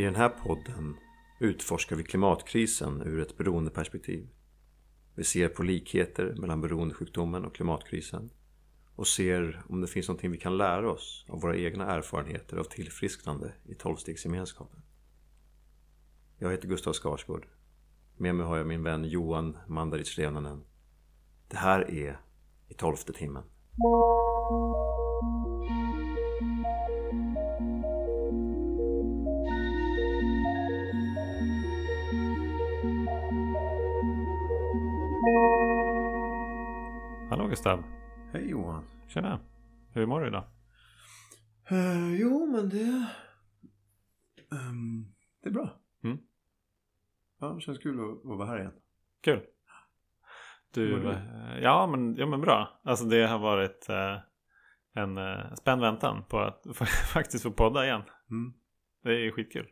I den här podden utforskar vi klimatkrisen ur ett beroendeperspektiv. Vi ser på likheter mellan beroendesjukdomen och klimatkrisen och ser om det finns någonting vi kan lära oss av våra egna erfarenheter av tillfrisknande i tolvstegsgemenskapen. Jag heter Gustav Skarsgård. Med mig har jag min vän Johan Mandaric Renanen. Det här är I tolfte timmen. Gustav. Hej Johan. Tjena. Hur mår du idag? Uh, jo, men det... ehm, det är bra. Mm. Ja, det känns kul att, att vara här igen. Kul. Du, du? eh, ja, men, ja men bra. Alltså det har varit eh, en eh, spänd väntan på att faktiskt få podda igen. Mm. Det är skitkul.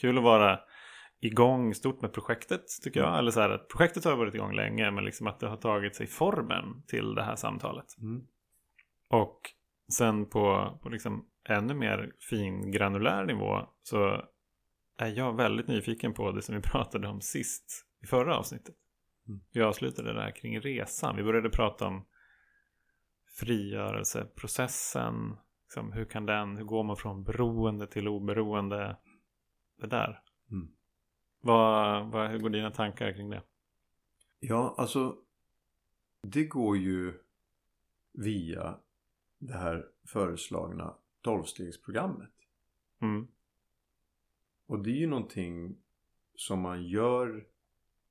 Kul att vara igång stort med projektet tycker jag. Eller så här att projektet har varit igång länge men liksom att det har tagit sig formen till det här samtalet. Mm. Och sen på, på liksom ännu mer fin granulär nivå så är jag väldigt nyfiken på det som vi pratade om sist i förra avsnittet. Mm. Vi avslutade det här kring resan. Vi började prata om frigörelseprocessen. Liksom, hur kan den, hur går man från beroende till oberoende? Det där. Mm. Vad, vad, hur går dina tankar kring det? Ja, alltså det går ju via det här föreslagna tolvstegsprogrammet. Mm. Och det är ju någonting som man gör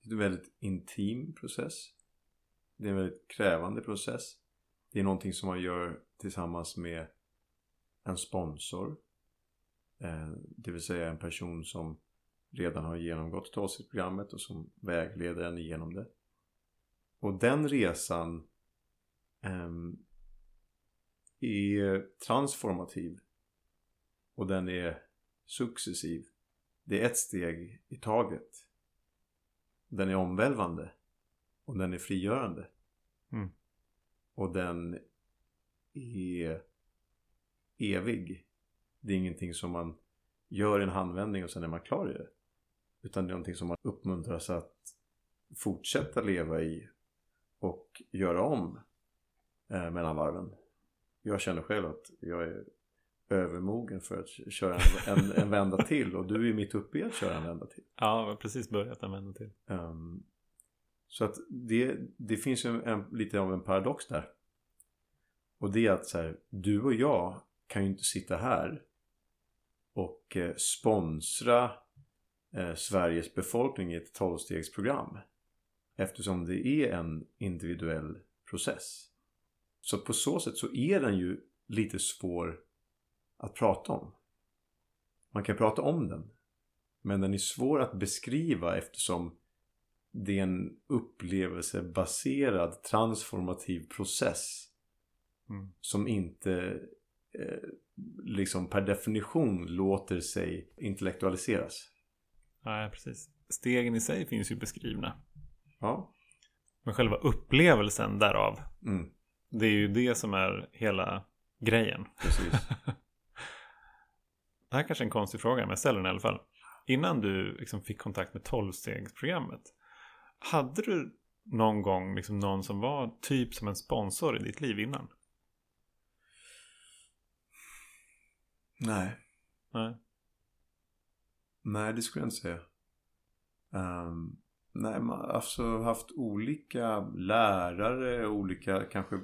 Det är en väldigt intim process. Det är en väldigt krävande process. Det är någonting som man gör tillsammans med en sponsor. Eh, Det vill säga en person som redan har genomgått tolvstegsprogrammet och som vägleder en igenom det. Och den resan ehm, är transformativ. Och den är successiv. Det är ett steg i taget. Den är omvälvande. Och den är frigörande. Mm. Och den är evig. Det är ingenting som man gör i en handvändning och sen är man klar i det. Utan det är någonting som man uppmuntras att fortsätta leva i och göra om eh, mellan varven. Jag känner själv att jag är övermogen för att köra en, en, en vända till och du är mitt uppe i att köra en vända till. Ja, jag har precis börjat använda till. Ehm, så att det, det finns en, en, lite av en paradox där. Och det är att så här, du och jag kan ju inte sitta här och eh, sponsra Sveriges befolkning i ett tolvstegsprogram. Eftersom det är en individuell process. Så på så sätt så är den ju lite svår att prata om. Man kan prata om den. Men den är svår att beskriva eftersom det är en upplevelsebaserad transformativ process Mm. som inte eh, liksom per definition låter sig intellektualiseras. Nej, precis. Stegen i sig finns ju beskrivna. Ja. Men själva upplevelsen därav, Mm, det är ju det som är hela grejen. precis. Det här är kanske är en konstig fråga, men jag ställer den i alla fall. Innan du liksom fick kontakt med 12-stegsprogrammet, hade du någon gång liksom någon som var typ som en sponsor i ditt liv innan? Nej. Nej. Nej, det skulle jag inte säga. Um, nej, man har alltså haft olika lärare, olika kanske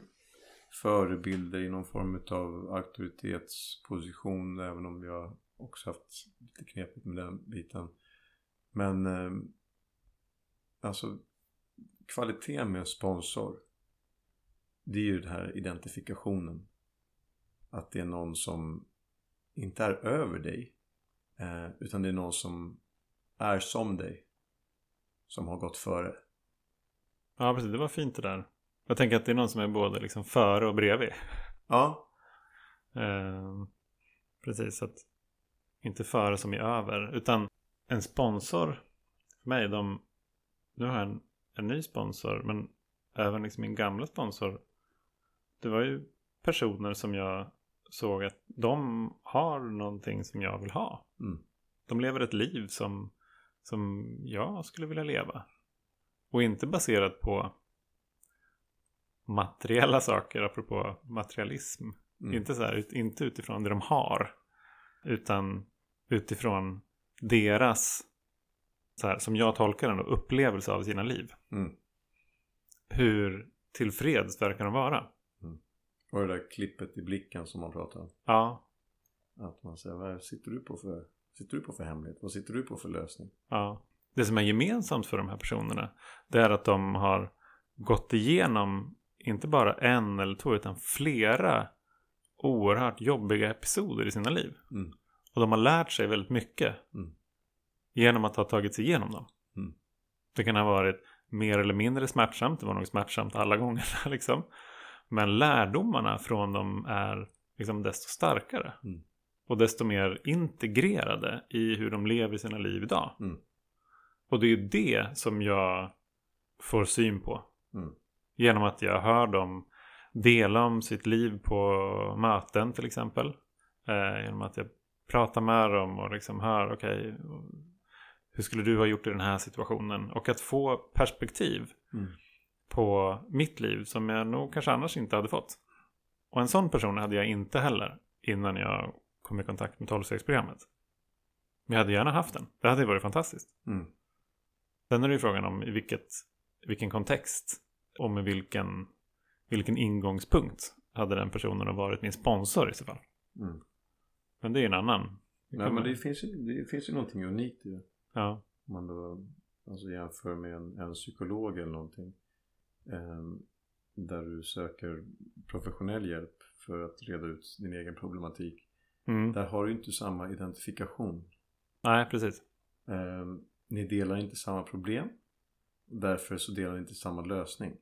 förebilder i någon form av auktoritetsposition. Även om jag också haft lite knepigt med den biten. Men um, alltså kvaliteten med en sponsor. Det är ju den här identifikationen. Att det är någon som inte är över dig. Eh, utan det är någon som är som dig. Som har gått före. Ja, precis. Det var fint det där. Jag tänker att det är någon som är både liksom före och bredvid. Ja. Eh, precis, att inte före som i över. Utan en sponsor för mig, de, nu har jag en, en ny sponsor, men även liksom min gamla sponsor. Det var ju personer som jag såg att de har någonting som jag vill ha. Mm. de lever ett liv som, som jag skulle vilja leva. Och inte baserat på materiella saker, apropå materialism. Mm. Inte, så här, inte utifrån det de har. Utan utifrån deras, så här, som jag tolkar den, upplevelse av sina liv. Mm. Hur tillfreds verkar de vara. Och det där klippet i blicken som man pratar om. Ja, Att man säger, vad sitter du på för, sitter du på för hemlighet? Vad sitter du på för lösning? ja. Det som är gemensamt för de här personerna det är att de har gått igenom inte bara en eller två utan flera oerhört jobbiga episoder i sina liv. Mm. Och de har lärt sig väldigt mycket Mm. genom att ha tagit sig igenom dem. Mm. Det kan ha varit mer eller mindre smärtsamt. Det var nog smärtsamt alla gånger. Liksom. Men lärdomarna från dem är liksom desto starkare. Mm. Och desto mer integrerade i hur de lever sina liv idag. Mm. Och det är ju det som jag får syn på. Mm. Genom att jag hör dem dela om sitt liv på möten till exempel. Eh, genom att jag pratar med dem och liksom hör, okej, hur skulle du ha gjort i den här situationen? Och att få perspektiv Mm. På mitt liv som jag nog kanske annars inte hade fått. Och en sån person hade jag inte heller innan jag kom i kontakt med 12-stegsprogrammet. Men jag hade gärna haft den. Det hade varit fantastiskt. Mm. Sen är det ju frågan om i vilket, vilken kontext och med vilken, vilken ingångspunkt hade den personen varit min sponsor i så fall. Mm. Men det är ju en annan. Det Nej men det finns, det finns ju någonting unikt i det. Ja, Om man då alltså jämför med en, en psykolog eller någonting. Eh, där du söker professionell hjälp för att reda ut din egen problematik. mm. Där har du inte samma identifikation. nej precis. Eh, ni delar inte samma problem. Därför så delar ni inte samma lösning.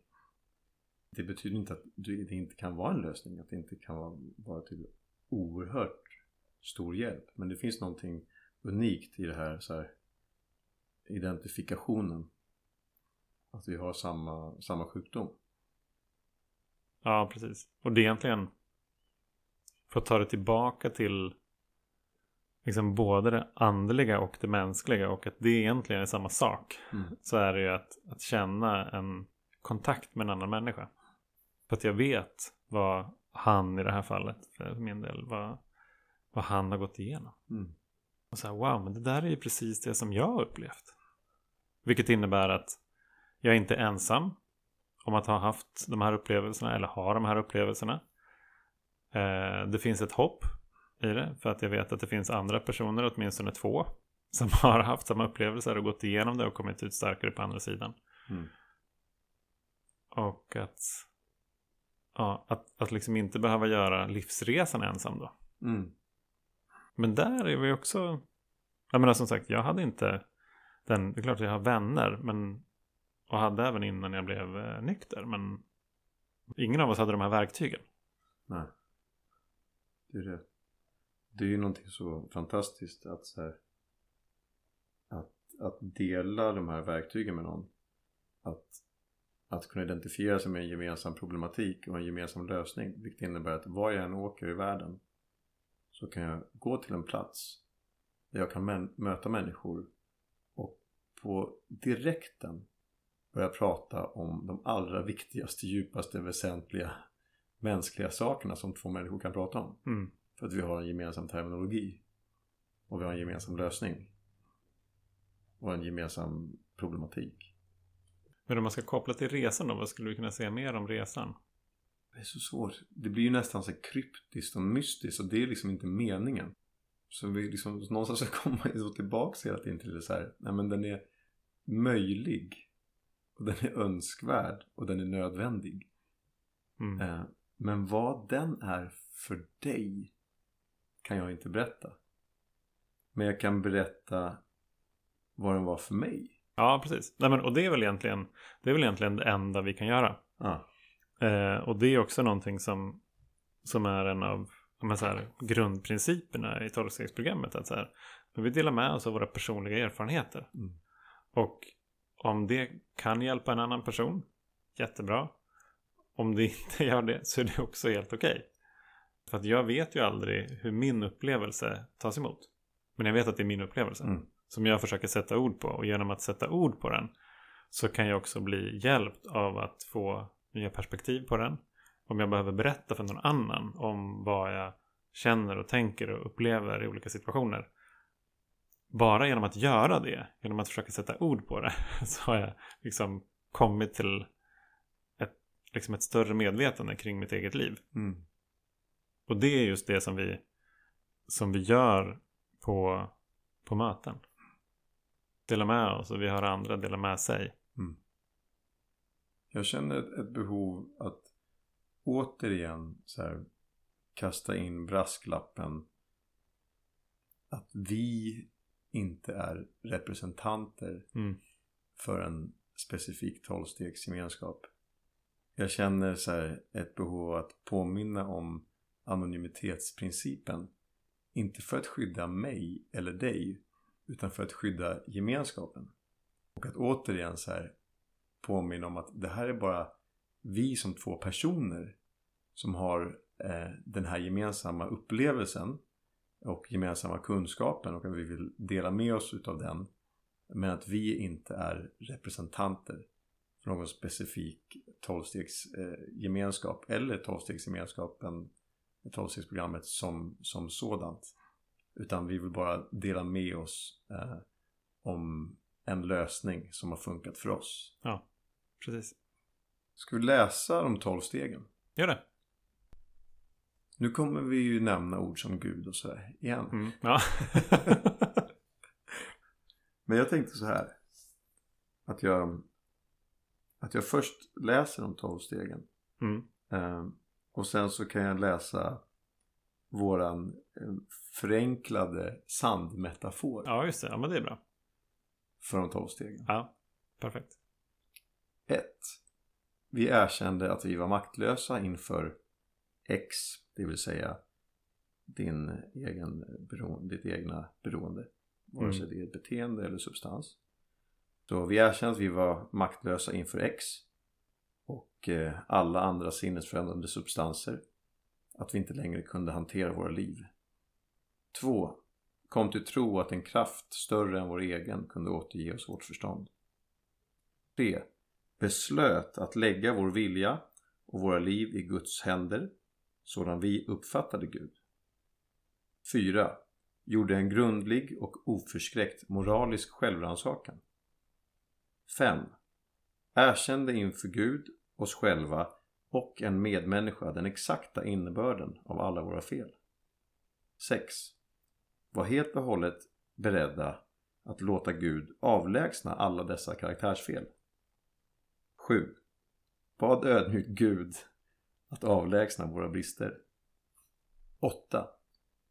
Det betyder inte att det inte kan vara en lösning. Att det inte kan vara, vara till oerhört stor hjälp. Men det finns någonting unikt i det här, så här identifikationen. Att vi har samma, samma sjukdom. Ja, precis. Och det är egentligen för att ta det tillbaka till liksom både det andliga och det mänskliga och att det egentligen är samma sak. Mm. Så är det ju att, att känna en kontakt med en annan människa. För att jag vet vad han i det här fallet, för min del, vad, vad han har gått igenom. Mm. Och så här, wow, men det där är ju precis det som jag har upplevt. Vilket innebär att jag inte är ensam om att ha haft de här upplevelserna eller ha de här upplevelserna. Eh, det finns ett hopp i det för att jag vet att det finns andra personer, åtminstone två, som har haft samma upplevelser och gått igenom det och kommit ut starkare på andra sidan. Mm. Och att, ja, att, att liksom inte behöva göra livsresan ensam då. Mm. Men där är vi också... Jag menar som sagt, jag hade inte den... Det är klart att jag har vänner, men... Och hade även innan jag blev eh, nykter, men... Ingen av oss hade de här verktygen. Nej. Det är det. Det är ju någonting så fantastiskt att så här, att, att dela de här verktygen med någon. Att, att kunna identifiera sig med en gemensam problematik och en gemensam lösning. Vilket innebär att var jag än åker i världen så kan jag gå till en plats där jag kan möta människor och på direkten börja prata om de allra viktigaste, djupaste, väsentliga mänskliga sakerna som två människor kan prata om. Mm. För att vi har en gemensam terminologi. Och vi har en gemensam lösning. Och en gemensam problematik. Men om man ska koppla till resan då, vad skulle du kunna säga mer om resan? Det är så svårt. Det blir ju nästan så kryptiskt och mystiskt. Och det är liksom inte meningen. Så vi liksom någonstans ska komma tillbaka hela tiden till det så här. Nej men den är möjlig. Och den är önskvärd. Och den är nödvändig. Mm. Eh, Men vad den är för dig kan jag inte berätta. Men jag kan berätta vad den var för mig. Ja, precis. Nej, men, och det är, väl egentligen, det är väl egentligen det enda vi kan göra. Ah. Eh, och det är också någonting som, som är en av här, så här grundprinciperna i tolvstegsprogrammet. Att så här, men vi delar med oss av våra personliga erfarenheter. Mm. Och om det kan hjälpa en annan person, jättebra. Om det inte gör det så är det också helt okej. För att jag vet ju aldrig hur min upplevelse tas emot. Men jag vet att det är min upplevelse. Mm. Som jag försöker sätta ord på. Och genom att sätta ord på den. Så kan jag också bli hjälpt av att få nya perspektiv på den. Om jag behöver berätta för någon annan om vad jag känner och tänker och upplever i olika situationer. Bara genom att göra det, genom att försöka sätta ord på det, så har jag liksom kommit till ett, liksom ett större medvetande kring mitt eget liv. Mm. Och det är just det som vi, som vi gör på, på möten. Dela med oss och vi hör andra dela med sig. Jag känner ett, ett behov att återigen så här, kasta in brasklappen att vi inte är representanter Mm. för en specifik tolvstegsgemenskap. Jag känner så här, ett behov av att påminna om anonymitetsprincipen. Inte för att skydda mig eller dig utan för att skydda gemenskapen. Och att återigen så här påminna om att det här är bara vi som två personer som har eh, den här gemensamma upplevelsen och gemensamma kunskapen och att vi vill dela med oss utav den men att vi inte är representanter för någon specifik tolvstegsgemenskap eller tolvstegsgemenskapen tolvstegsprogrammet som, som sådant utan vi vill bara dela med oss eh, om en lösning som har funkat för oss. Ja, precis. Ska vi läsa de tolv stegen? Gör det. Nu kommer vi ju nämna ord som Gud och sådär igen. Mm. Ja. Men jag tänkte så här. Att jag, att jag först läser de tolv stegen. mm. Eh, och sen så kan jag läsa våran eh, förenklade sandmetafor ja, just det. Ja, men det är bra. för de tolv stegen. Ja, perfekt. 1. Vi erkände att vi var maktlösa inför X, det vill säga din egen beroende, ditt egna beroende. Vare sig Mm. det är ett beteende eller substans. Så vi erkände att vi var maktlösa inför X och eh, alla andra sinnesförändrande substanser. Att vi inte längre kunde hantera våra liv. 2. Kom till tro att en kraft större än vår egen kunde återge oss vårt förstånd. 3. Beslöt att lägga vår vilja och våra liv i Guds händer sådan vi uppfattade Gud. 4. Gjorde en grundlig och oförskräckt moralisk självrannsakan. 5. Erkände inför Gud, oss själva och en medmänniska den exakta innebörden av alla våra fel. 6. Var helt och hållet beredda att låta Gud avlägsna alla dessa karaktärsfel. 7. Bad ödmjukt Gud att avlägsna våra brister. 8.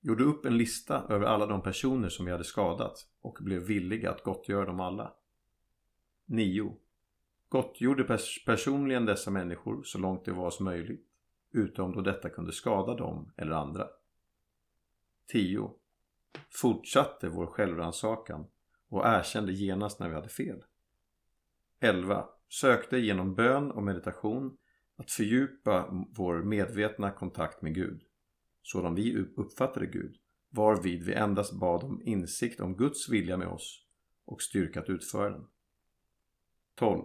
Gjorde upp en lista över alla de personer som vi hade skadat och blev villiga att gottgöra dem alla. 9. Gottgjorde pers personligen dessa människor så långt det var oss möjligt, utom då detta kunde skada dem eller andra. 10. Fortsatte vår självrannsakan och erkände genast när vi hade fel. 11. Sökte genom bön och meditation att fördjupa vår medvetna kontakt med Gud, sådan vi uppfattade Gud, varvid vi endast bad om insikt om Guds vilja med oss och styrka att utföra den. 12.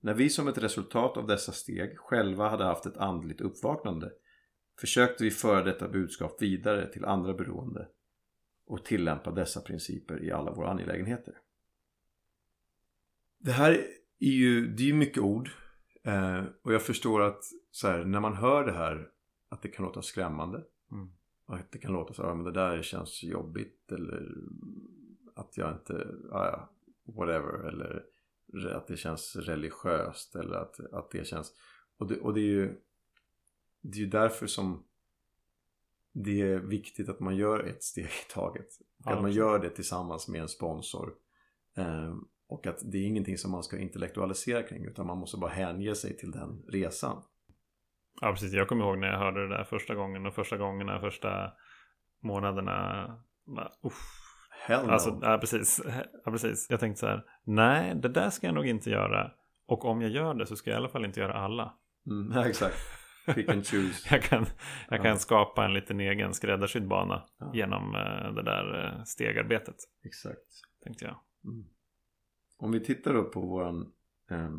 När vi som ett resultat av dessa steg själva hade haft ett andligt uppvaknande försökte vi föra detta budskap vidare till andra beroende och tillämpa dessa principer i alla våra angelägenheter. Det här är ju, det är ju mycket ord eh, och jag förstår att så här, när man hör det här att det kan låta skrämmande Mm. och att det kan låta så här, men det där känns jobbigt eller att jag inte, ja, ja, whatever eller att det känns religiöst eller att, att det känns och det, och det är ju det är ju därför som det är viktigt att man gör ett steg i taget. Ja, att man gör det tillsammans med en sponsor. Eh, och att det är ingenting som man ska intellektualisera kring utan man måste bara hänge sig till den resan. Ja, precis. Jag kommer ihåg när jag hörde det där första gången och första gångerna, första månaderna. Uff. Hell no. Alltså, ja, precis. ja, precis. Jag tänkte så här, nej, det där ska jag nog inte göra. Och om jag gör det så ska jag i alla fall inte göra alla. Mm, ja, exakt. Pick and choose. jag kan, jag Ja. kan skapa en liten egen skräddarsydd bana Ja. genom eh, det där eh, stegarbetet. Exakt. Tänkte jag. Mm. Om vi tittar då på våran eh,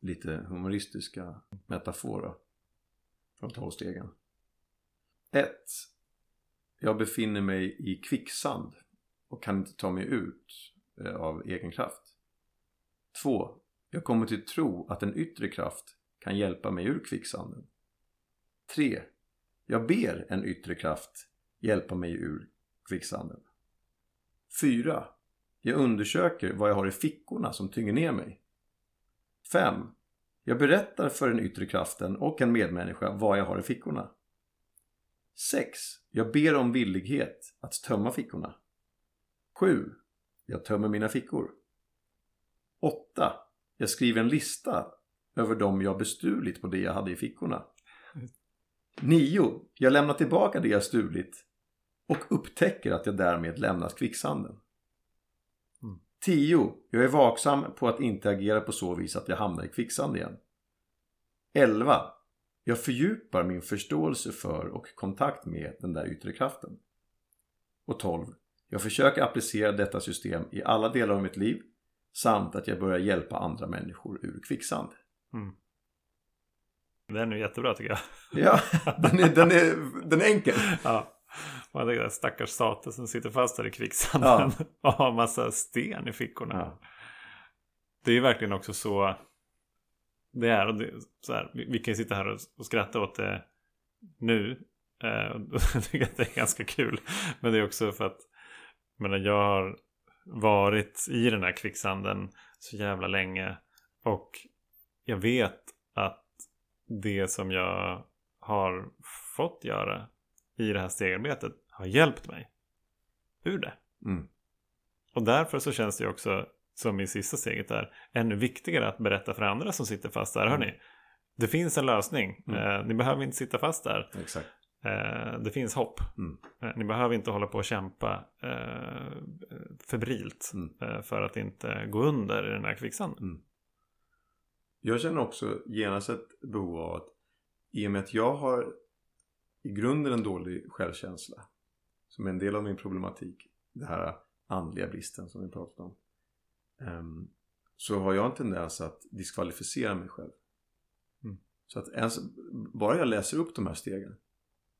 lite humoristiska metafor då, från tolvstegen. 1. Jag befinner mig i kvicksand och kan inte ta mig ut eh, av egen kraft. 2. Jag kommer till tro att en yttre kraft kan hjälpa mig ur kvicksanden. 3. Jag ber en yttre kraft hjälpa mig ur kvicksanden. 4. Jag undersöker vad jag har i fickorna som tynger ner mig. 5. Jag berättar för den yttre kraften och en medmänniska vad jag har i fickorna. 6. Jag ber om villighet att tömma fickorna. 7. Jag tömmer mina fickor. 8. Jag skriver en lista över dem jag bestulit på det jag hade i fickorna. 9. Jag lämnar tillbaka det jag stulit och upptäcker att jag därmed lämnat kvicksanden. 10. Jag är vaksam på att inte agera på så vis att jag hamnar i kvicksand igen. 11. Jag fördjupar min förståelse för och kontakt med den där yttre kraften. Och 12. Jag försöker applicera detta system i alla delar av mitt liv samt att jag börjar hjälpa andra människor ur kvicksand. Mm. Den är jättebra tycker jag. Ja, den är, den är, den är enkel. ja. Man tänker att stackars sate som sitter fast där i kvicksanden och har massa sten i fickorna. Ja. Det är verkligen också så det är. Och det, så här, vi, vi kan ju sitta här och, och skratta åt det nu. Eh, jag tycker att det är ganska kul. Men det är också för att jag har varit i den här kvicksanden så jävla länge. Och jag vet att det som jag har fått göra i det här stegarbetet har hjälpt mig ur det. Mm. Och därför så känns det också som i sista steget där ännu viktigare att berätta för andra som sitter fast där. Hörni, det finns en lösning. Mm. Eh, ni behöver inte sitta fast där. Exakt. Eh, det finns hopp. Mm. Eh, ni behöver inte hålla på och kämpa eh, febrilt Mm. eh, för att inte gå under i den här kvicksanden. Mm. Jag känner också genast ett behov av att i och med att jag har i grunden en dålig självkänsla som är en del av min problematik det här andliga bristen som vi pratat om ehm, så har jag en tendens att diskvalificera mig själv. Mm. så att ens, bara jag läser upp de här stegen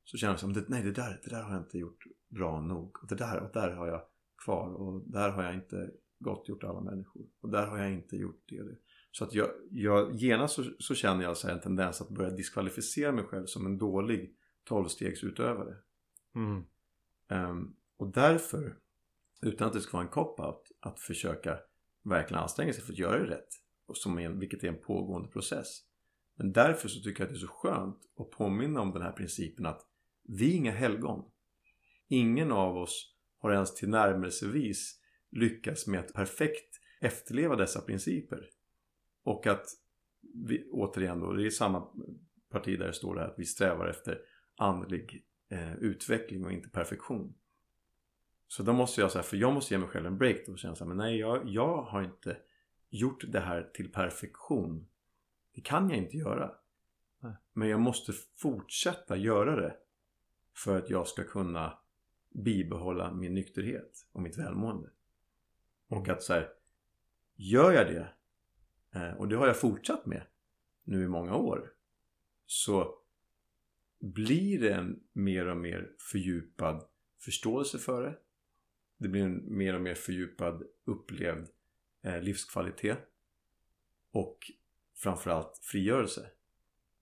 så känner jag som nej det där, det där har jag inte gjort bra nog. Och det där, och där har jag kvar. Och där har jag inte gott gjort alla människor. Och där har jag inte gjort det det. Så att jag, jag genast så, så känner jag så en tendens att börja diskvalificera mig själv som en dålig tolvstegsutövare. Mm. Ehm, och därför, utan att det ska vara en cop-out, att försöka verkligen anstränga sig för att göra det rätt. Och som är, vilket är en pågående process. Men därför så tycker jag att det är så skönt att påminna om den här principen att vi är inga helgon. Ingen av oss har ens tillnärmelsevis lyckats med att perfekt efterleva dessa principer. Och att vi, återigen då, det är samma parti där det står där att vi strävar efter andlig eh, utveckling och inte perfektion. Så då måste jag säga, för jag måste ge mig själv en break då och känna så här, men nej jag, jag har inte gjort det här till perfektion. Det kan jag inte göra. Nej. Men jag måste fortsätta göra det för att jag ska kunna bibehålla min nykterhet och mitt välmående. Och att så här, gör jag det eh, och det har jag fortsatt med nu i många år så blir det en mer och mer fördjupad förståelse för det. Det blir en mer och mer fördjupad upplevd eh, livskvalitet och framförallt frigörelse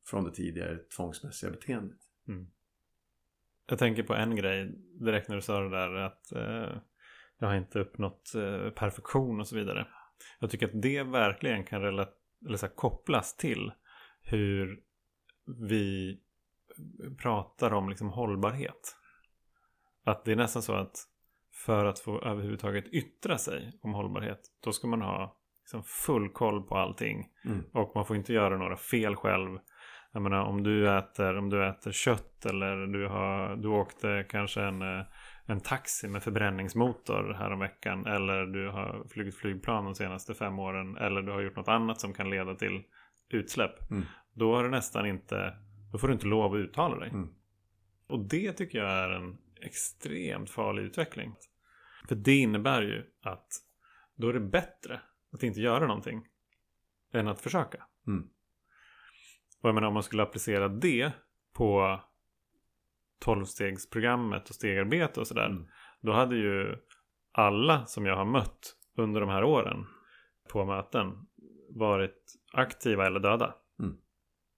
från det tidigare tvångsmässiga beteendet. Mm. Jag tänker på en grej direkt när du sa det där att eh, jag har inte uppnått eh, perfektion och så vidare. Jag tycker att det verkligen kan eller så här, kopplas till hur vi pratar om liksom hållbarhet. Att det är nästan så att för att få överhuvudtaget yttra sig om hållbarhet då ska man ha liksom full koll på allting. Mm. Och man får inte göra några fel själv. Jag menar om du äter, om du äter kött eller du, har, du åkte kanske en, eh, en taxi med förbränningsmotor här om veckan. Eller du har flugit flygplan de senaste fem åren. Eller du har gjort något annat som kan leda till utsläpp. Mm. Då har du nästan inte Då får du inte lov att uttala dig. Mm. Och det tycker jag är en extremt farlig utveckling. För det innebär ju att då är det bättre att inte göra någonting än att försöka. Mm. Och jag menar om man skulle applicera det på tolvstegsprogrammet och stegarbete och sådär. Mm. Då hade ju alla som jag har mött under de här åren på möten varit aktiva eller döda.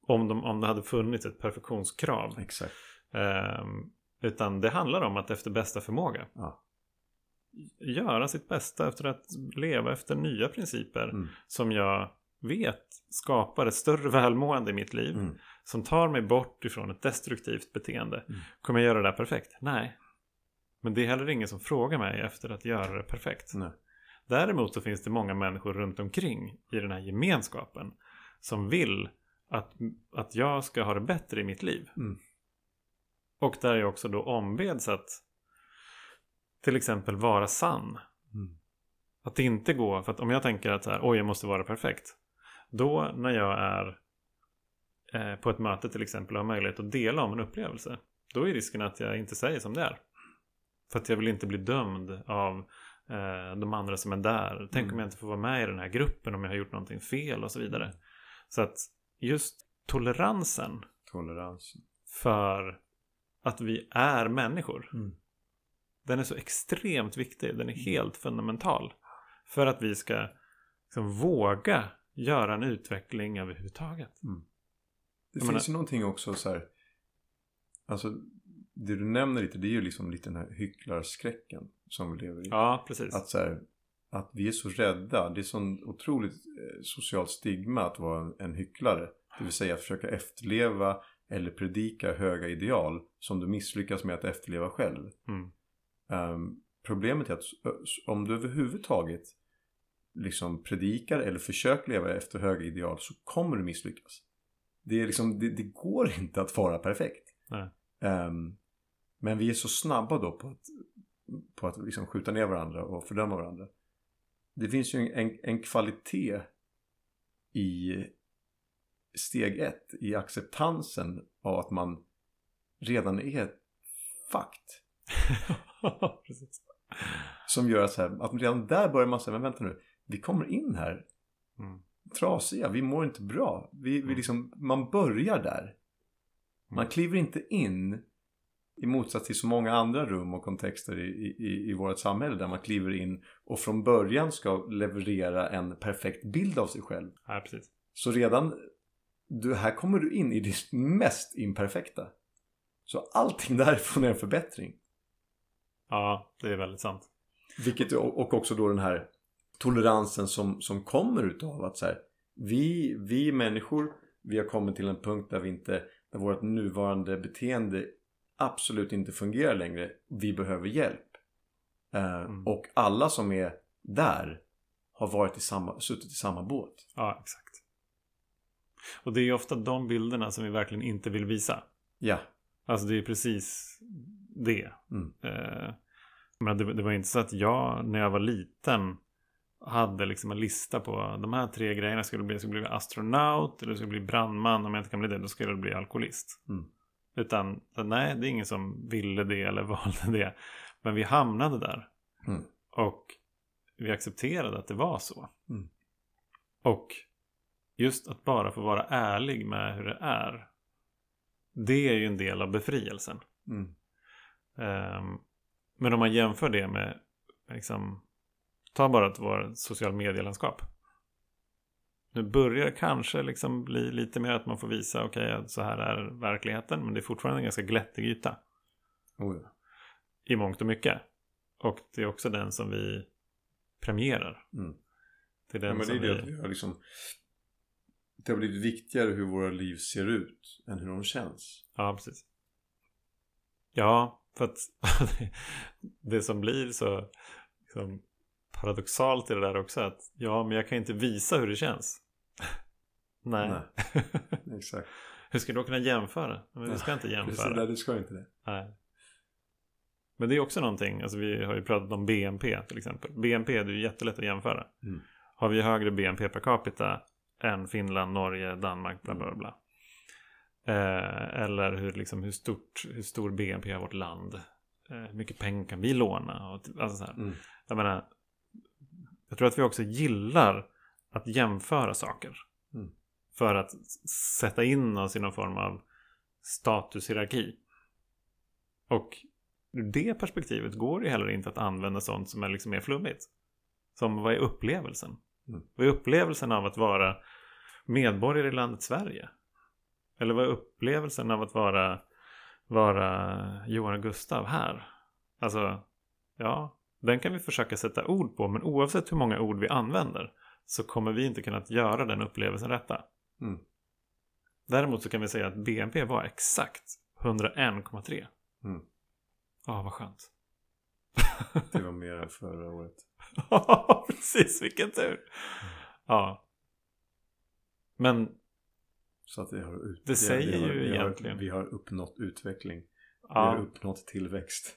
Om, de, om det hade funnits ett perfektionskrav. Exakt. Ehm, utan det handlar om att efter bästa förmåga Ja. göra sitt bästa efter att leva efter nya principer Mm. som jag vet skapar ett större välmående i mitt liv. Mm. Som tar mig bort ifrån ett destruktivt beteende. Mm. Kommer jag göra det här perfekt? Nej. Men det är heller ingen som frågar mig efter att göra det perfekt. Nej. Däremot så finns det många människor runt omkring i den här gemenskapen som vill att, att jag ska ha det bättre i mitt liv. Mm. Och där jag också då ombeds att till exempel vara sann. Mm. Att inte gå, för att om jag tänker att så här, oj jag måste vara perfekt. Då när jag är eh, på ett möte till exempel och har möjlighet att dela om en upplevelse. Då är risken att jag inte säger som det är. För att jag vill inte bli dömd av eh, de andra som är där. Tänk Mm. om jag inte får vara med i den här gruppen om jag har gjort någonting fel och så vidare. Så att just toleransen Toleransen. för att vi är människor. Mm. Den är så extremt viktig. Den är helt fundamental. För att vi ska liksom våga göra en utveckling överhuvudtaget. Det Jag finns ju någonting också så här. Alltså det du nämner lite det är ju liksom lite den här hycklarskräcken som vi lever i. Ja, precis. Att så här, att vi är så rädda. Det är sån otroligt eh, socialt stigma att vara en, hycklare. Det vill säga att försöka efterleva eller predika höga ideal som du misslyckas med att efterleva själv. Mm. Ehm, problemet är att om du överhuvudtaget liksom predikar eller försöker leva efter höga ideal så kommer du misslyckas. Det, är liksom, det, det går inte att vara perfekt. Ehm, men vi är så snabba då på att, på att liksom skjuta ner varandra och fördöma varandra. Det finns ju en, en, kvalitet i steg ett, i acceptansen av att man redan är precis. Som gör att, så här, att redan där börjar man säga, men vänta nu, vi kommer in här Mm. trasiga, vi mår inte bra. Vi, vi Mm. liksom, man börjar där. Man Mm. kliver inte in i motsats till så många andra rum och kontexter i, i, i vårt samhälle där man kliver in och från början ska leverera en perfekt bild av sig själv. Ja, precis. Så redan, du, här kommer du in i det mest imperfekta. Så allting därifrån är en förbättring. Ja, det är väldigt sant. Vilket, och också då den här toleransen som, som kommer utav att så här, vi, vi människor, vi har kommit till en punkt där vi inte, där vårt nuvarande beteende absolut inte fungerar längre. Vi behöver hjälp. Eh, Mm. Och alla som är där har varit i samma, suttit i samma båt. Ja, exakt. Och det är ju ofta de bilderna som vi verkligen inte vill visa. Ja. Alltså det är precis det. Mm. Eh, men det, det var inte så att jag när jag var liten hade liksom en lista på de här tre grejerna. Skulle bli, jag skulle bli astronaut, eller skulle bli brandman. Om jag inte kan bli det, då skulle jag bli alkoholist. Mm. Utan nej, det är ingen som ville det eller valde det. Men vi hamnade där. Mm. Och vi accepterade att det var så. Mm. Och just att bara få vara ärlig med hur det är. Det är ju en del av befrielsen. Mm. Ehm, men om man jämför det med, liksom, ta bara ett vårt social medielandskap. Nu börjar det kanske liksom bli lite mer att man får visa, okej, att så här är verkligheten. Men det är fortfarande en ganska glättig yta Oh, ja. i mångt och mycket. Och det är också den som vi premierar. Mm. Det är den Ja, men det som är det vi... att vi har liksom Det har blivit viktigare hur våra liv ser ut än hur de känns. Ja, precis. Ja, för att det som blir så liksom, paradoxalt i det där också att ja, men jag kan inte visa hur det känns. Nej. Nej. Exakt. hur ska du då kunna jämföra? Men vi ska inte Precis, jämföra. nej, du ska inte det. Nej. Men det är också någonting, alltså vi har ju pratat om BNP till exempel. BNP är ju jättelätt att jämföra. Mm. Har vi högre BNP per capita än Finland, Norge, Danmark, bla bla bla. Eh, eller hur, liksom, hur, stort, hur stor BNP har vårt land? Eh, hur mycket pengar kan vi låna? Och, alltså så. Mm. Jag menar, jag tror att vi också gillar att jämföra saker. Mm. För att sätta in oss i någon form av statushierarki. Och ur det perspektivet går det heller inte att använda sånt som är liksom mer flummigt. Som vad är upplevelsen? Mm. Vad är upplevelsen av att vara medborgare i landet Sverige? Eller vad är upplevelsen av att vara, vara Johan och Gustav här? Alltså, ja, den kan vi försöka sätta ord på, men oavsett hur många ord vi använder så kommer vi inte kunna göra den upplevelsen rätta. Mm. Däremot så kan vi säga att BNP var exakt 101,3. Mm. Ja, vad skönt. Det var mer än förra året. Ja, precis. Vilken tur. Ja. Men Så att vi har, ut, Det säger vi har, ju vi har, egentligen. Vi har uppnått utveckling. Vi har Ja, uppnått tillväxt.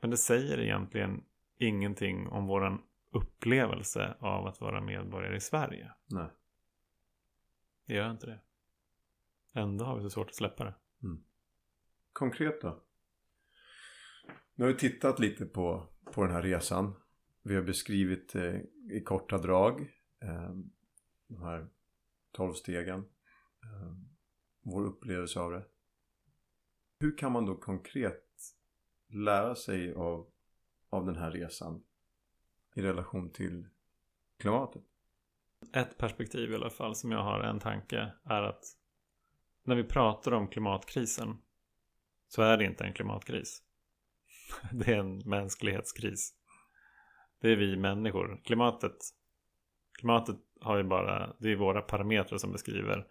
men det säger egentligen ingenting om våran upplevelse av att vara medborgare i Sverige. Nej. Det gör inte det. Ändå har vi så svårt att släppa det. Konkret då? Nu har vi tittat lite på, på den här resan. Vi har beskrivit eh, i korta drag eh, de här tolv stegen. Eh, vår upplevelse av det. Hur kan man då konkret lära sig av, av den här resan i relation till klimatet? Ett perspektiv i alla fall som jag har en tanke är att när vi pratar om klimatkrisen så är det inte en klimatkris. Det är en mänsklighetskris. Det är vi människor. Klimatet, klimatet har ju bara, det är våra parametrar som beskriver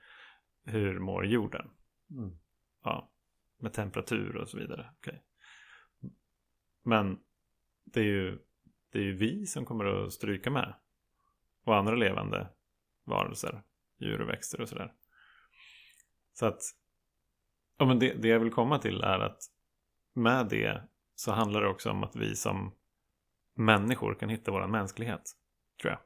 hur mår jorden. Mm. Ja, med temperatur och så vidare. Okej. Men det är, ju, det är ju vi som kommer att stryka med. Och andra levande varelser. Djur och växter och sådär. Så att ja, men det, det jag vill komma till är att med det så handlar det också om att vi som människor kan hitta vår mänsklighet. Tror jag.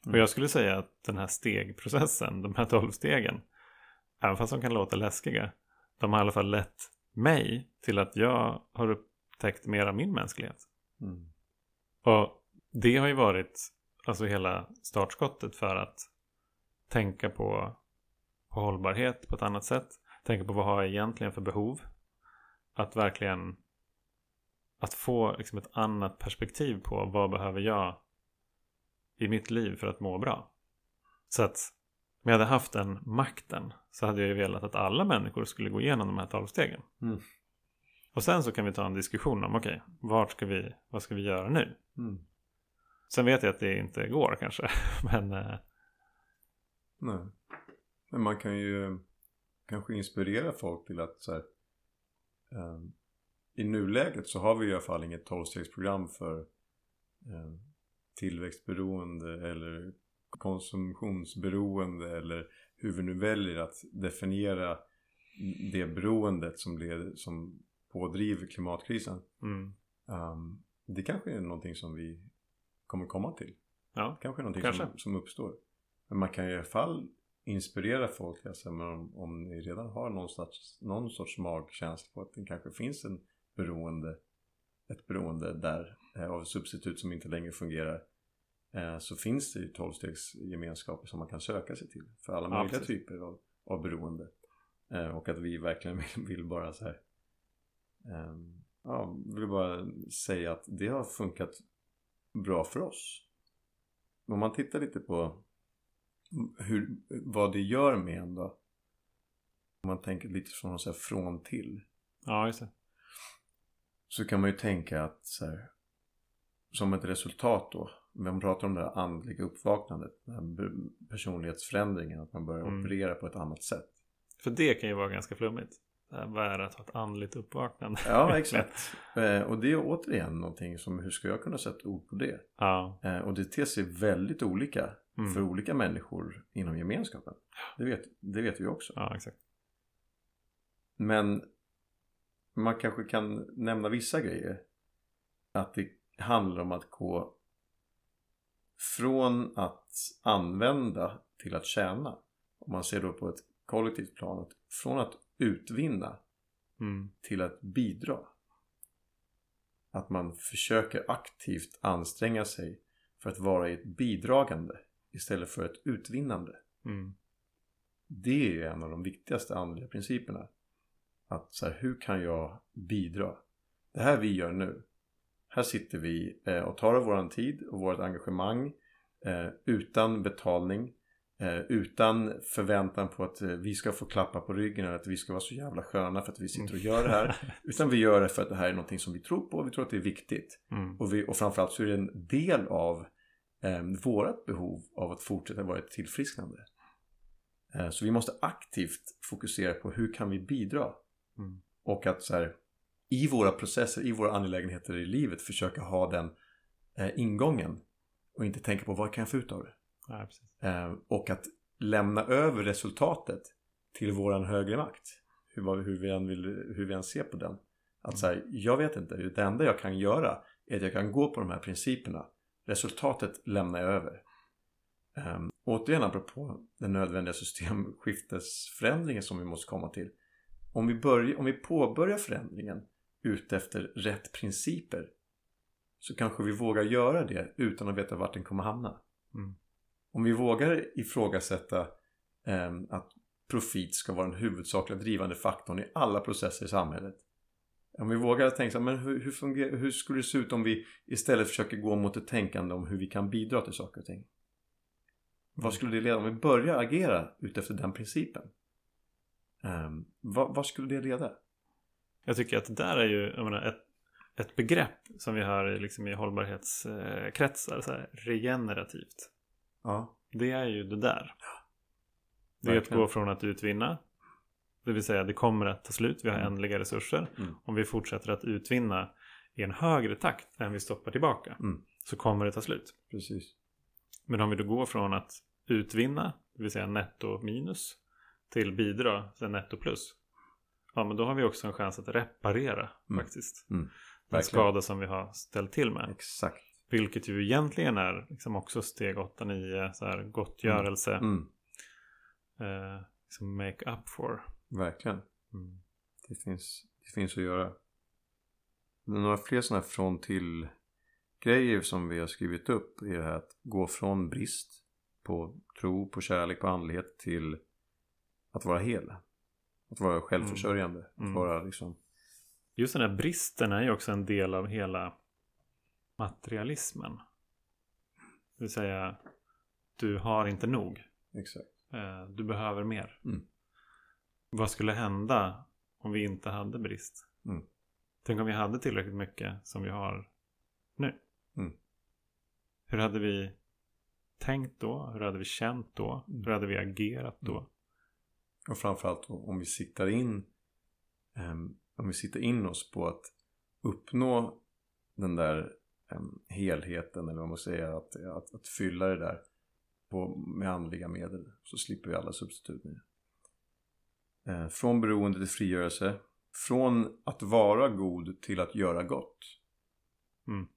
Och Mm. jag skulle säga att den här stegprocessen, de här tolv stegen, även fast de kan låta läskiga, de har i alla fall lett mig till att jag har upptäckt mer av min mänsklighet. Mm. Och det har ju varit alltså hela startskottet för att tänka på, på hållbarhet på ett annat sätt. Tänka på vad har jag egentligen för behov. Att verkligen att få liksom ett annat perspektiv på vad behöver jag i mitt liv för att må bra. Så att om jag hade haft den makten så hade jag ju velat att alla människor skulle gå igenom de här tolv stegen. Mm. Och sen så kan vi ta en diskussion om okej, vart ska vi, vad ska vi göra nu? Mm. Sen vet jag att det inte går kanske. Men eh, Nej. Men man kan ju kanske inspirera folk till att så här, eh, I nuläget så har vi i alla fall inget tolvstegsprogram för eh, tillväxtberoende eller konsumtionsberoende eller hur vi nu väljer att definiera det beroendet som, leder, som pådriver klimatkrisen. mm, Um, det kanske är någonting som vi kommer komma till. ja, Kanske någonting Kanske. Som, som uppstår. Men man kan i alla fall inspirera folk. Alltså, men om, om ni redan har någon sorts, någon sorts magkänsla på att det kanske finns en beroende, ett beroende där eh, av substitut som inte längre fungerar. Eh, så finns det ju tolvstegsgemenskaper som man kan söka sig till. För alla Ja, möjliga precis. typer av, av beroende. Eh, och att vi verkligen vill, vill bara så här. Ehm, ja, vill bara säga att det har funkat bra för oss. Om man tittar lite på hur, vad det gör med en då. Om man tänker lite från, så här, från till. ja just det. Så kan man ju tänka att så här, som ett resultat då. När man pratar om det här andliga uppvaknandet. Den här personlighetsförändringen. Att man börjar Mm. operera på ett annat sätt. För det kan ju vara ganska flummigt. Vad är det att ha ett andligt uppvaknande? Ja, exakt. eh, och det är återigen någonting som, hur ska jag kunna sätta ord på det? ja, Eh, och det ter sig väldigt olika Mm. för olika människor inom gemenskapen. Det vet, det vet vi också. ja, exakt. Men man kanske kan nämna vissa grejer. Att det handlar om att gå från att använda till att tjäna. Om man ser då på ett kollektivt plan. Från att utvinna Mm. till att bidra. Att man försöker aktivt anstränga sig för att vara i ett bidragande istället för ett utvinnande. Mm. Det är en av de viktigaste andliga principerna. Att så här, hur kan jag bidra? Det här vi gör nu. Här sitter vi eh, och tar av våran tid och vårt engagemang eh, utan betalning. Eh, utan förväntan på att eh, vi ska få klappa på ryggen eller att vi ska vara så jävla sköna för att vi sitter och gör det här. Utan vi gör det för att det här är någonting som vi tror på och vi tror att det är viktigt. Mm. Och, vi, och framförallt så är det en del av eh, vårt behov av att fortsätta vara ett tillfrisknande. Eh, så vi måste aktivt fokusera på hur kan vi bidra? Mm. Och att så här, i våra processer, i våra angelägenheter i livet försöka ha den eh, ingången. Och inte tänka på vad kan jag få ut av det? Ja. Eh, och att lämna över resultatet till våran högre makt. Hur, hur, vi än vill, hur vi än ser på den. Att säga, jag vet inte, det enda jag kan göra är att jag kan gå på de här principerna. Resultatet lämnar jag över. Um, återigen apropå den nödvändiga systemskiftesförändringen som vi måste komma till. Om vi, börjar, om vi påbörjar förändringen ute efter rätt principer så kanske vi vågar göra det utan att veta vart den kommer hamna. Mm. Om vi vågar ifrågasätta eh, att profit ska vara den huvudsakliga drivande faktorn i alla processer i samhället. Om vi vågar tänka så här, men hur, hur, fungerar, hur skulle det se ut om vi istället försöker gå mot ett tänkande om hur vi kan bidra till saker och ting? Vad skulle det leda om vi börjar agera utefter den principen? Ehm, um, vad, vad skulle det leda? Jag tycker att det där är ju jag menar, ett, ett begrepp som vi har i, liksom, i hållbarhetskretsar. Så här, regenerativt. Ja, Det är ju det där. Det är att gå från att utvinna. Det vill säga det kommer att ta slut. Vi har Mm. ändliga resurser. Mm. Om vi fortsätter att utvinna i en högre takt än vi stoppar tillbaka. Mm. Så kommer det ta slut. precis. Men om vi då går från att utvinna, det vill säga netto minus, till bidra, så netto plus. Ja, men då har vi också en chans att reparera Mm. faktiskt. Mm. Den skada som vi har ställt till med. Exakt. Vilket ju egentligen är liksom också steg 8-9, så här gottgörelse. Mm. Eh, liksom make up for. Verkligen. Mm. Det finns, det finns att göra. Några fler sådana här från till grejer som vi har skrivit upp är det här att gå från brist på tro, på kärlek, på andlighet till att vara hel. Att vara självförsörjande. Mm. Att vara liksom Just den här bristen är ju också en del av hela materialismen. Det vill säga, du har inte nog. Exakt. Eh, Du behöver mer. Mm. Vad skulle hända om vi inte hade brist? Mm. Tänk om vi hade tillräckligt mycket som vi har nu. Mm. Hur hade vi tänkt då? Hur hade vi känt då? Mm. Hur hade vi agerat då? Mm. Och framförallt om vi siktar in ehm, om vi siktar in oss på att uppnå den där helheten eller vad man säger att, att, att fylla det där på, med andliga medel så slipper vi alla substitut med eh, Från beroende till frigörelse. Från att vara god till att göra gott. Mm.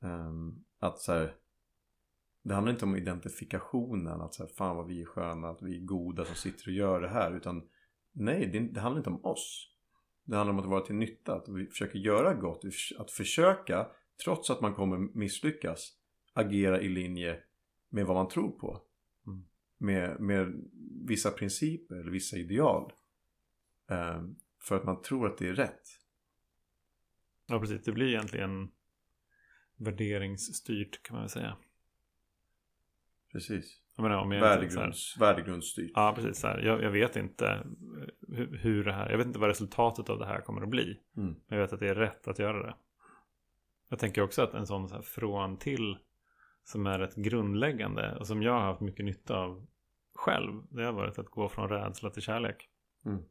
Ehm, att så här, det handlar inte om identifikationen att så här, fan vad vi är sköna, att vi är goda som sitter och gör det här utan nej, det, det handlar inte om oss det handlar om att vara till nytta, att vi försöker göra gott att försöka, trots att man kommer misslyckas agera i linje med vad man tror på Mm. med, med vissa principer eller vissa ideal Ehm, för att man tror att det är rätt Ja, precis. Det blir egentligen värderingsstyrt kan man väl säga. precis Jag menar, om jag så här- Värdegrunds, värdegrundsstyrt Ja, precis. Så här. Jag, jag vet inte eh, hur, hur det här, jag vet inte vad resultatet av det här kommer att bli. Mm. Men jag vet att det är rätt att göra det. Jag tänker också att en sån så här från till som är ett grundläggande och som jag har haft mycket nytta av själv. Det har varit att gå från rädsla till kärlek. Mm.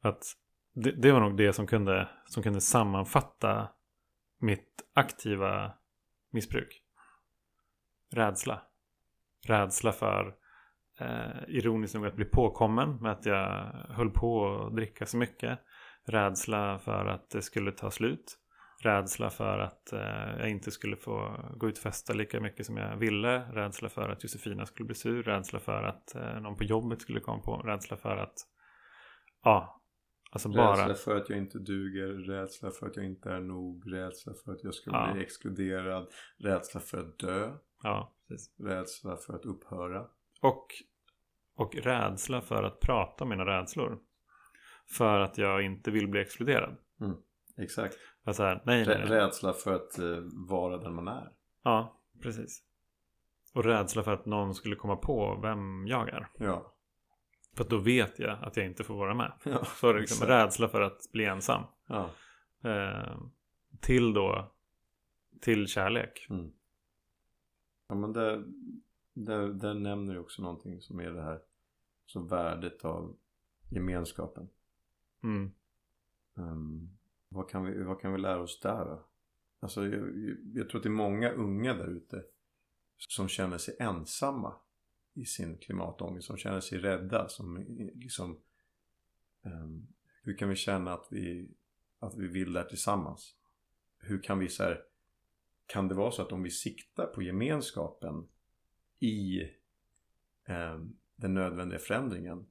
Att det, det var nog det som kunde, som kunde sammanfatta mitt aktiva missbruk. Rädsla. Rädsla för eh, ironiskt nog att bli påkommen med att jag höll på att dricka så mycket. Rädsla för att det skulle ta slut. rädsla för att eh, jag inte skulle få gå ut och festa lika mycket som jag ville. Rädsla för att Josefina skulle bli sur. Rädsla för att eh, någon på jobbet skulle komma på. Rädsla för att, ja, alltså bara. Rädsla för att jag inte duger, rädsla för att jag inte är nog, rädsla för att jag ska Ja. bli exkluderad, rädsla för att dö, Ja, precis. rädsla för att upphöra. Och, och rädsla för att prata om mina rädslor. För att jag inte vill bli exkluderad. Exakt. Alltså här, nej, nej, nej. Rädsla för att eh, vara den man är. Ja, precis. Och rädsla för att någon skulle komma på vem jag är. Ja. För då vet jag att jag inte får vara med. ja. Det liksom rädsla för att bli ensam. ja. Eh, till då, till kärlek. Mm. Ja men där, där, där nämner du också någonting som är det här så värdet av gemenskapen. Mm. Ehm, vad, kan vi, vad kan vi lära oss där då? Alltså jag- jag tror att det är många unga där ute som känner sig ensamma i sin klimatångest, som känner sig rädda, som liksom ehm, hur kan vi känna att vi, att vi vill det här tillsammans? Hur kan vi så här, kan det vara så att om vi siktar på gemenskapen i ehm, den nödvändiga förändringen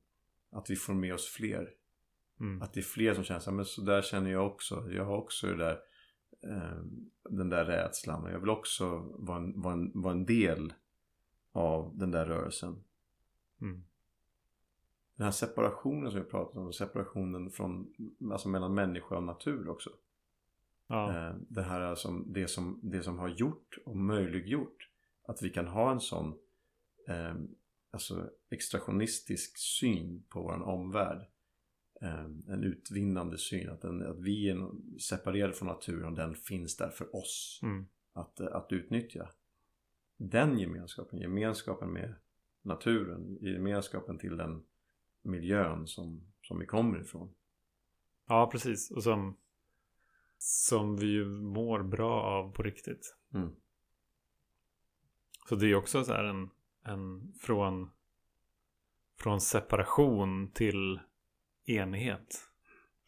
att vi får med oss fler Mm. att det är fler som känner så här, men så där känner jag också. Jag har också det där, eh, den där rädslan. Och jag vill också vara en, vara, en, vara en del av den där rörelsen. Mm. Den här separationen som vi pratat om, separationen från, alltså mellan människa och natur också. Ja. Eh, det här som, det, som, det som har gjort och möjliggjort att vi kan ha en sån eh, alltså extraktionistisk syn på vår omvärld. Eh, en utvinnande syn, att, den, att vi är separerade från naturen och den finns där för oss Mm. att, att utnyttja. Den gemenskapen, gemenskapen med naturen, gemenskapen till den miljön som, som vi kommer ifrån. ja, precis. Och som, som vi ju mår bra av på riktigt. Mm. Så det är också så här en, en från, från separation till enighet.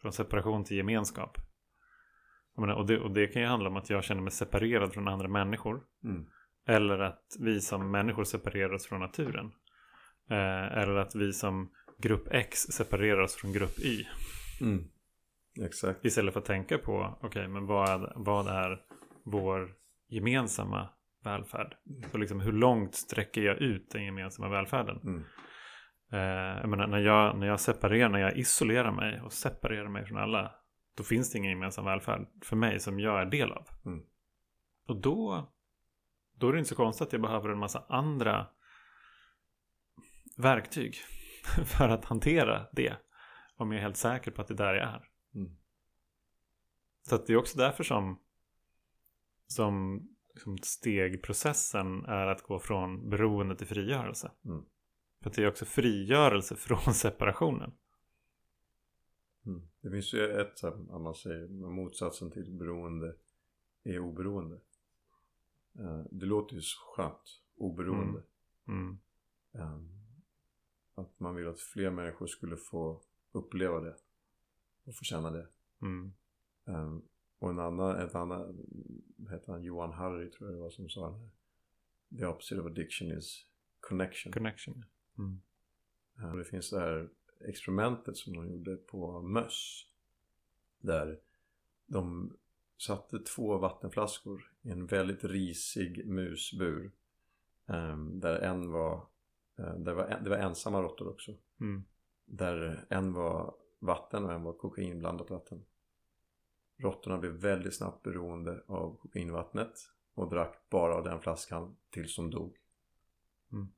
Från separation till gemenskap. Menar, och, det, och det kan ju handla om att jag känner mig separerad från andra människor. Mm. Eller att vi som människor separerar oss från naturen. Eh, eller att vi som grupp X separerar oss från grupp Y. Mm. Exakt. Istället för att tänka på, okej, men vad, vad är vår gemensamma välfärd? Så liksom hur långt sträcker jag ut den gemensamma välfärden? Mm. Eh, jag menar, när, jag, när jag separerar, när jag isolerar mig och separerar mig från alla, då finns det ingen gemensam välfärd för mig som jag är del av. Mm. Och då, då är det inte så konstigt att jag behöver en massa andra verktyg för att hantera det. Om jag är helt säker på att det är där jag är. Mm. Så att det är också därför som, som liksom stegprocessen är att gå från beroende till frigörelse. Mm. För att det är också frigörelse från separationen. Mm. Det finns ju ett, om man säger, motsatsen till beroende är oberoende. Eh, Det låter ju så skönt, oberoende. Mm. Eh, Att man vill att fler människor skulle få uppleva det och få känna det. Mm. Eh, Och en annan, ett annat, heter han, Johan Harry tror jag det var som sa det här. The opposite of addiction is connection. Connection. Mm. Eh, Det finns det här experimentet som de gjorde på möss. Där de satte två vattenflaskor en väldigt risig musbur. eh, Där en var, eh, där var en, det var ensamma råttor också. Mm. Där en var vatten och en var kokainblandat vatten. Råttorna blev väldigt snabbt beroende av kokainvattnet och drack bara av den flaskan tills de dog. Mm.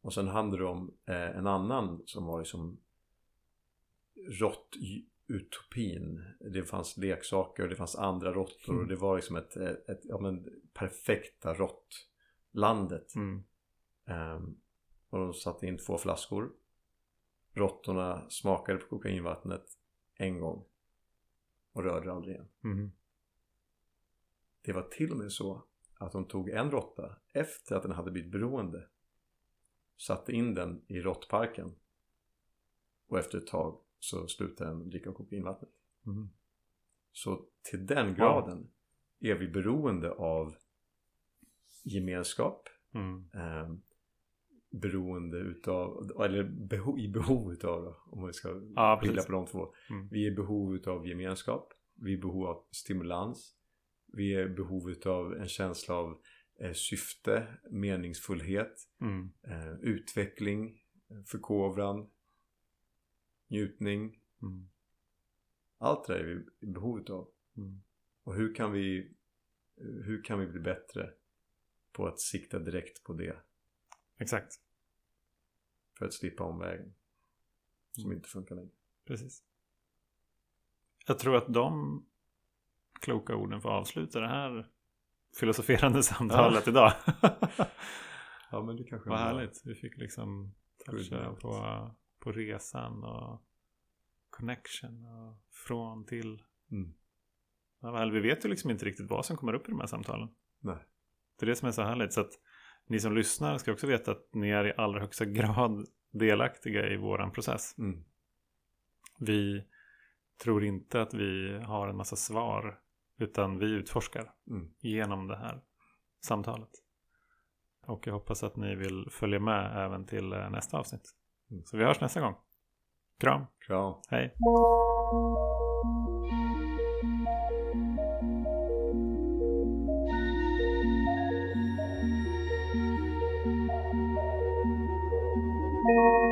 Och sen handlade det om eh, en annan som var liksom råttutopin. Det fanns leksaker och det fanns andra råttor och Mm. det var liksom ett, ett, ett ja, men, perfekta råttlandet. Mm. Ehm, och de satte in två flaskor. Råttorna smakade på kokainvattnet en gång. Och rörde aldrig igen. Mm. Det var till och med så att de tog en råtta efter att den hade blivit beroende. Satte in den i råttparken. Och efter ett tag så slutade den dricka kokainvattnet. Mm. Så till den graden är vi beroende av gemenskap. Mm. Eh, beroende utav, eller beho, i behov utav om vi ska Ja, skilja på de två. Mm. Vi är i behov utav gemenskap. Vi är i behov av stimulans. Vi är i behov utav en känsla av eh, syfte, meningsfullhet, Mm. eh, utveckling, eh, förkovran, njutning. Mm. Allt det där är vi i behov utav. Mm. Och hur kan vi hur kan vi bli bättre på att sikta direkt på det Exakt, för att slippa omvägen som inte funkar längre. precis. Jag tror att de kloka orden får avsluta det här filosoferande samtalet idag. Ja men det kanske Vad härligt. Vi fick liksom toucha på, på resan och connection och från till. Mm. Ja, härligt. Vi vet ju liksom inte riktigt vad som kommer upp i de här samtalen. Nej. Det är det som är så härligt. Så att ni som lyssnar ska också veta att ni är i allra högsta grad delaktiga i våran process. Mm. Vi tror inte att vi har en massa svar. Utan vi utforskar Mm. genom det här samtalet. Och jag hoppas att ni vill följa med även till eh, nästa avsnitt. Mm. Så vi hörs nästa gång. Kram, Kram. hej. Thank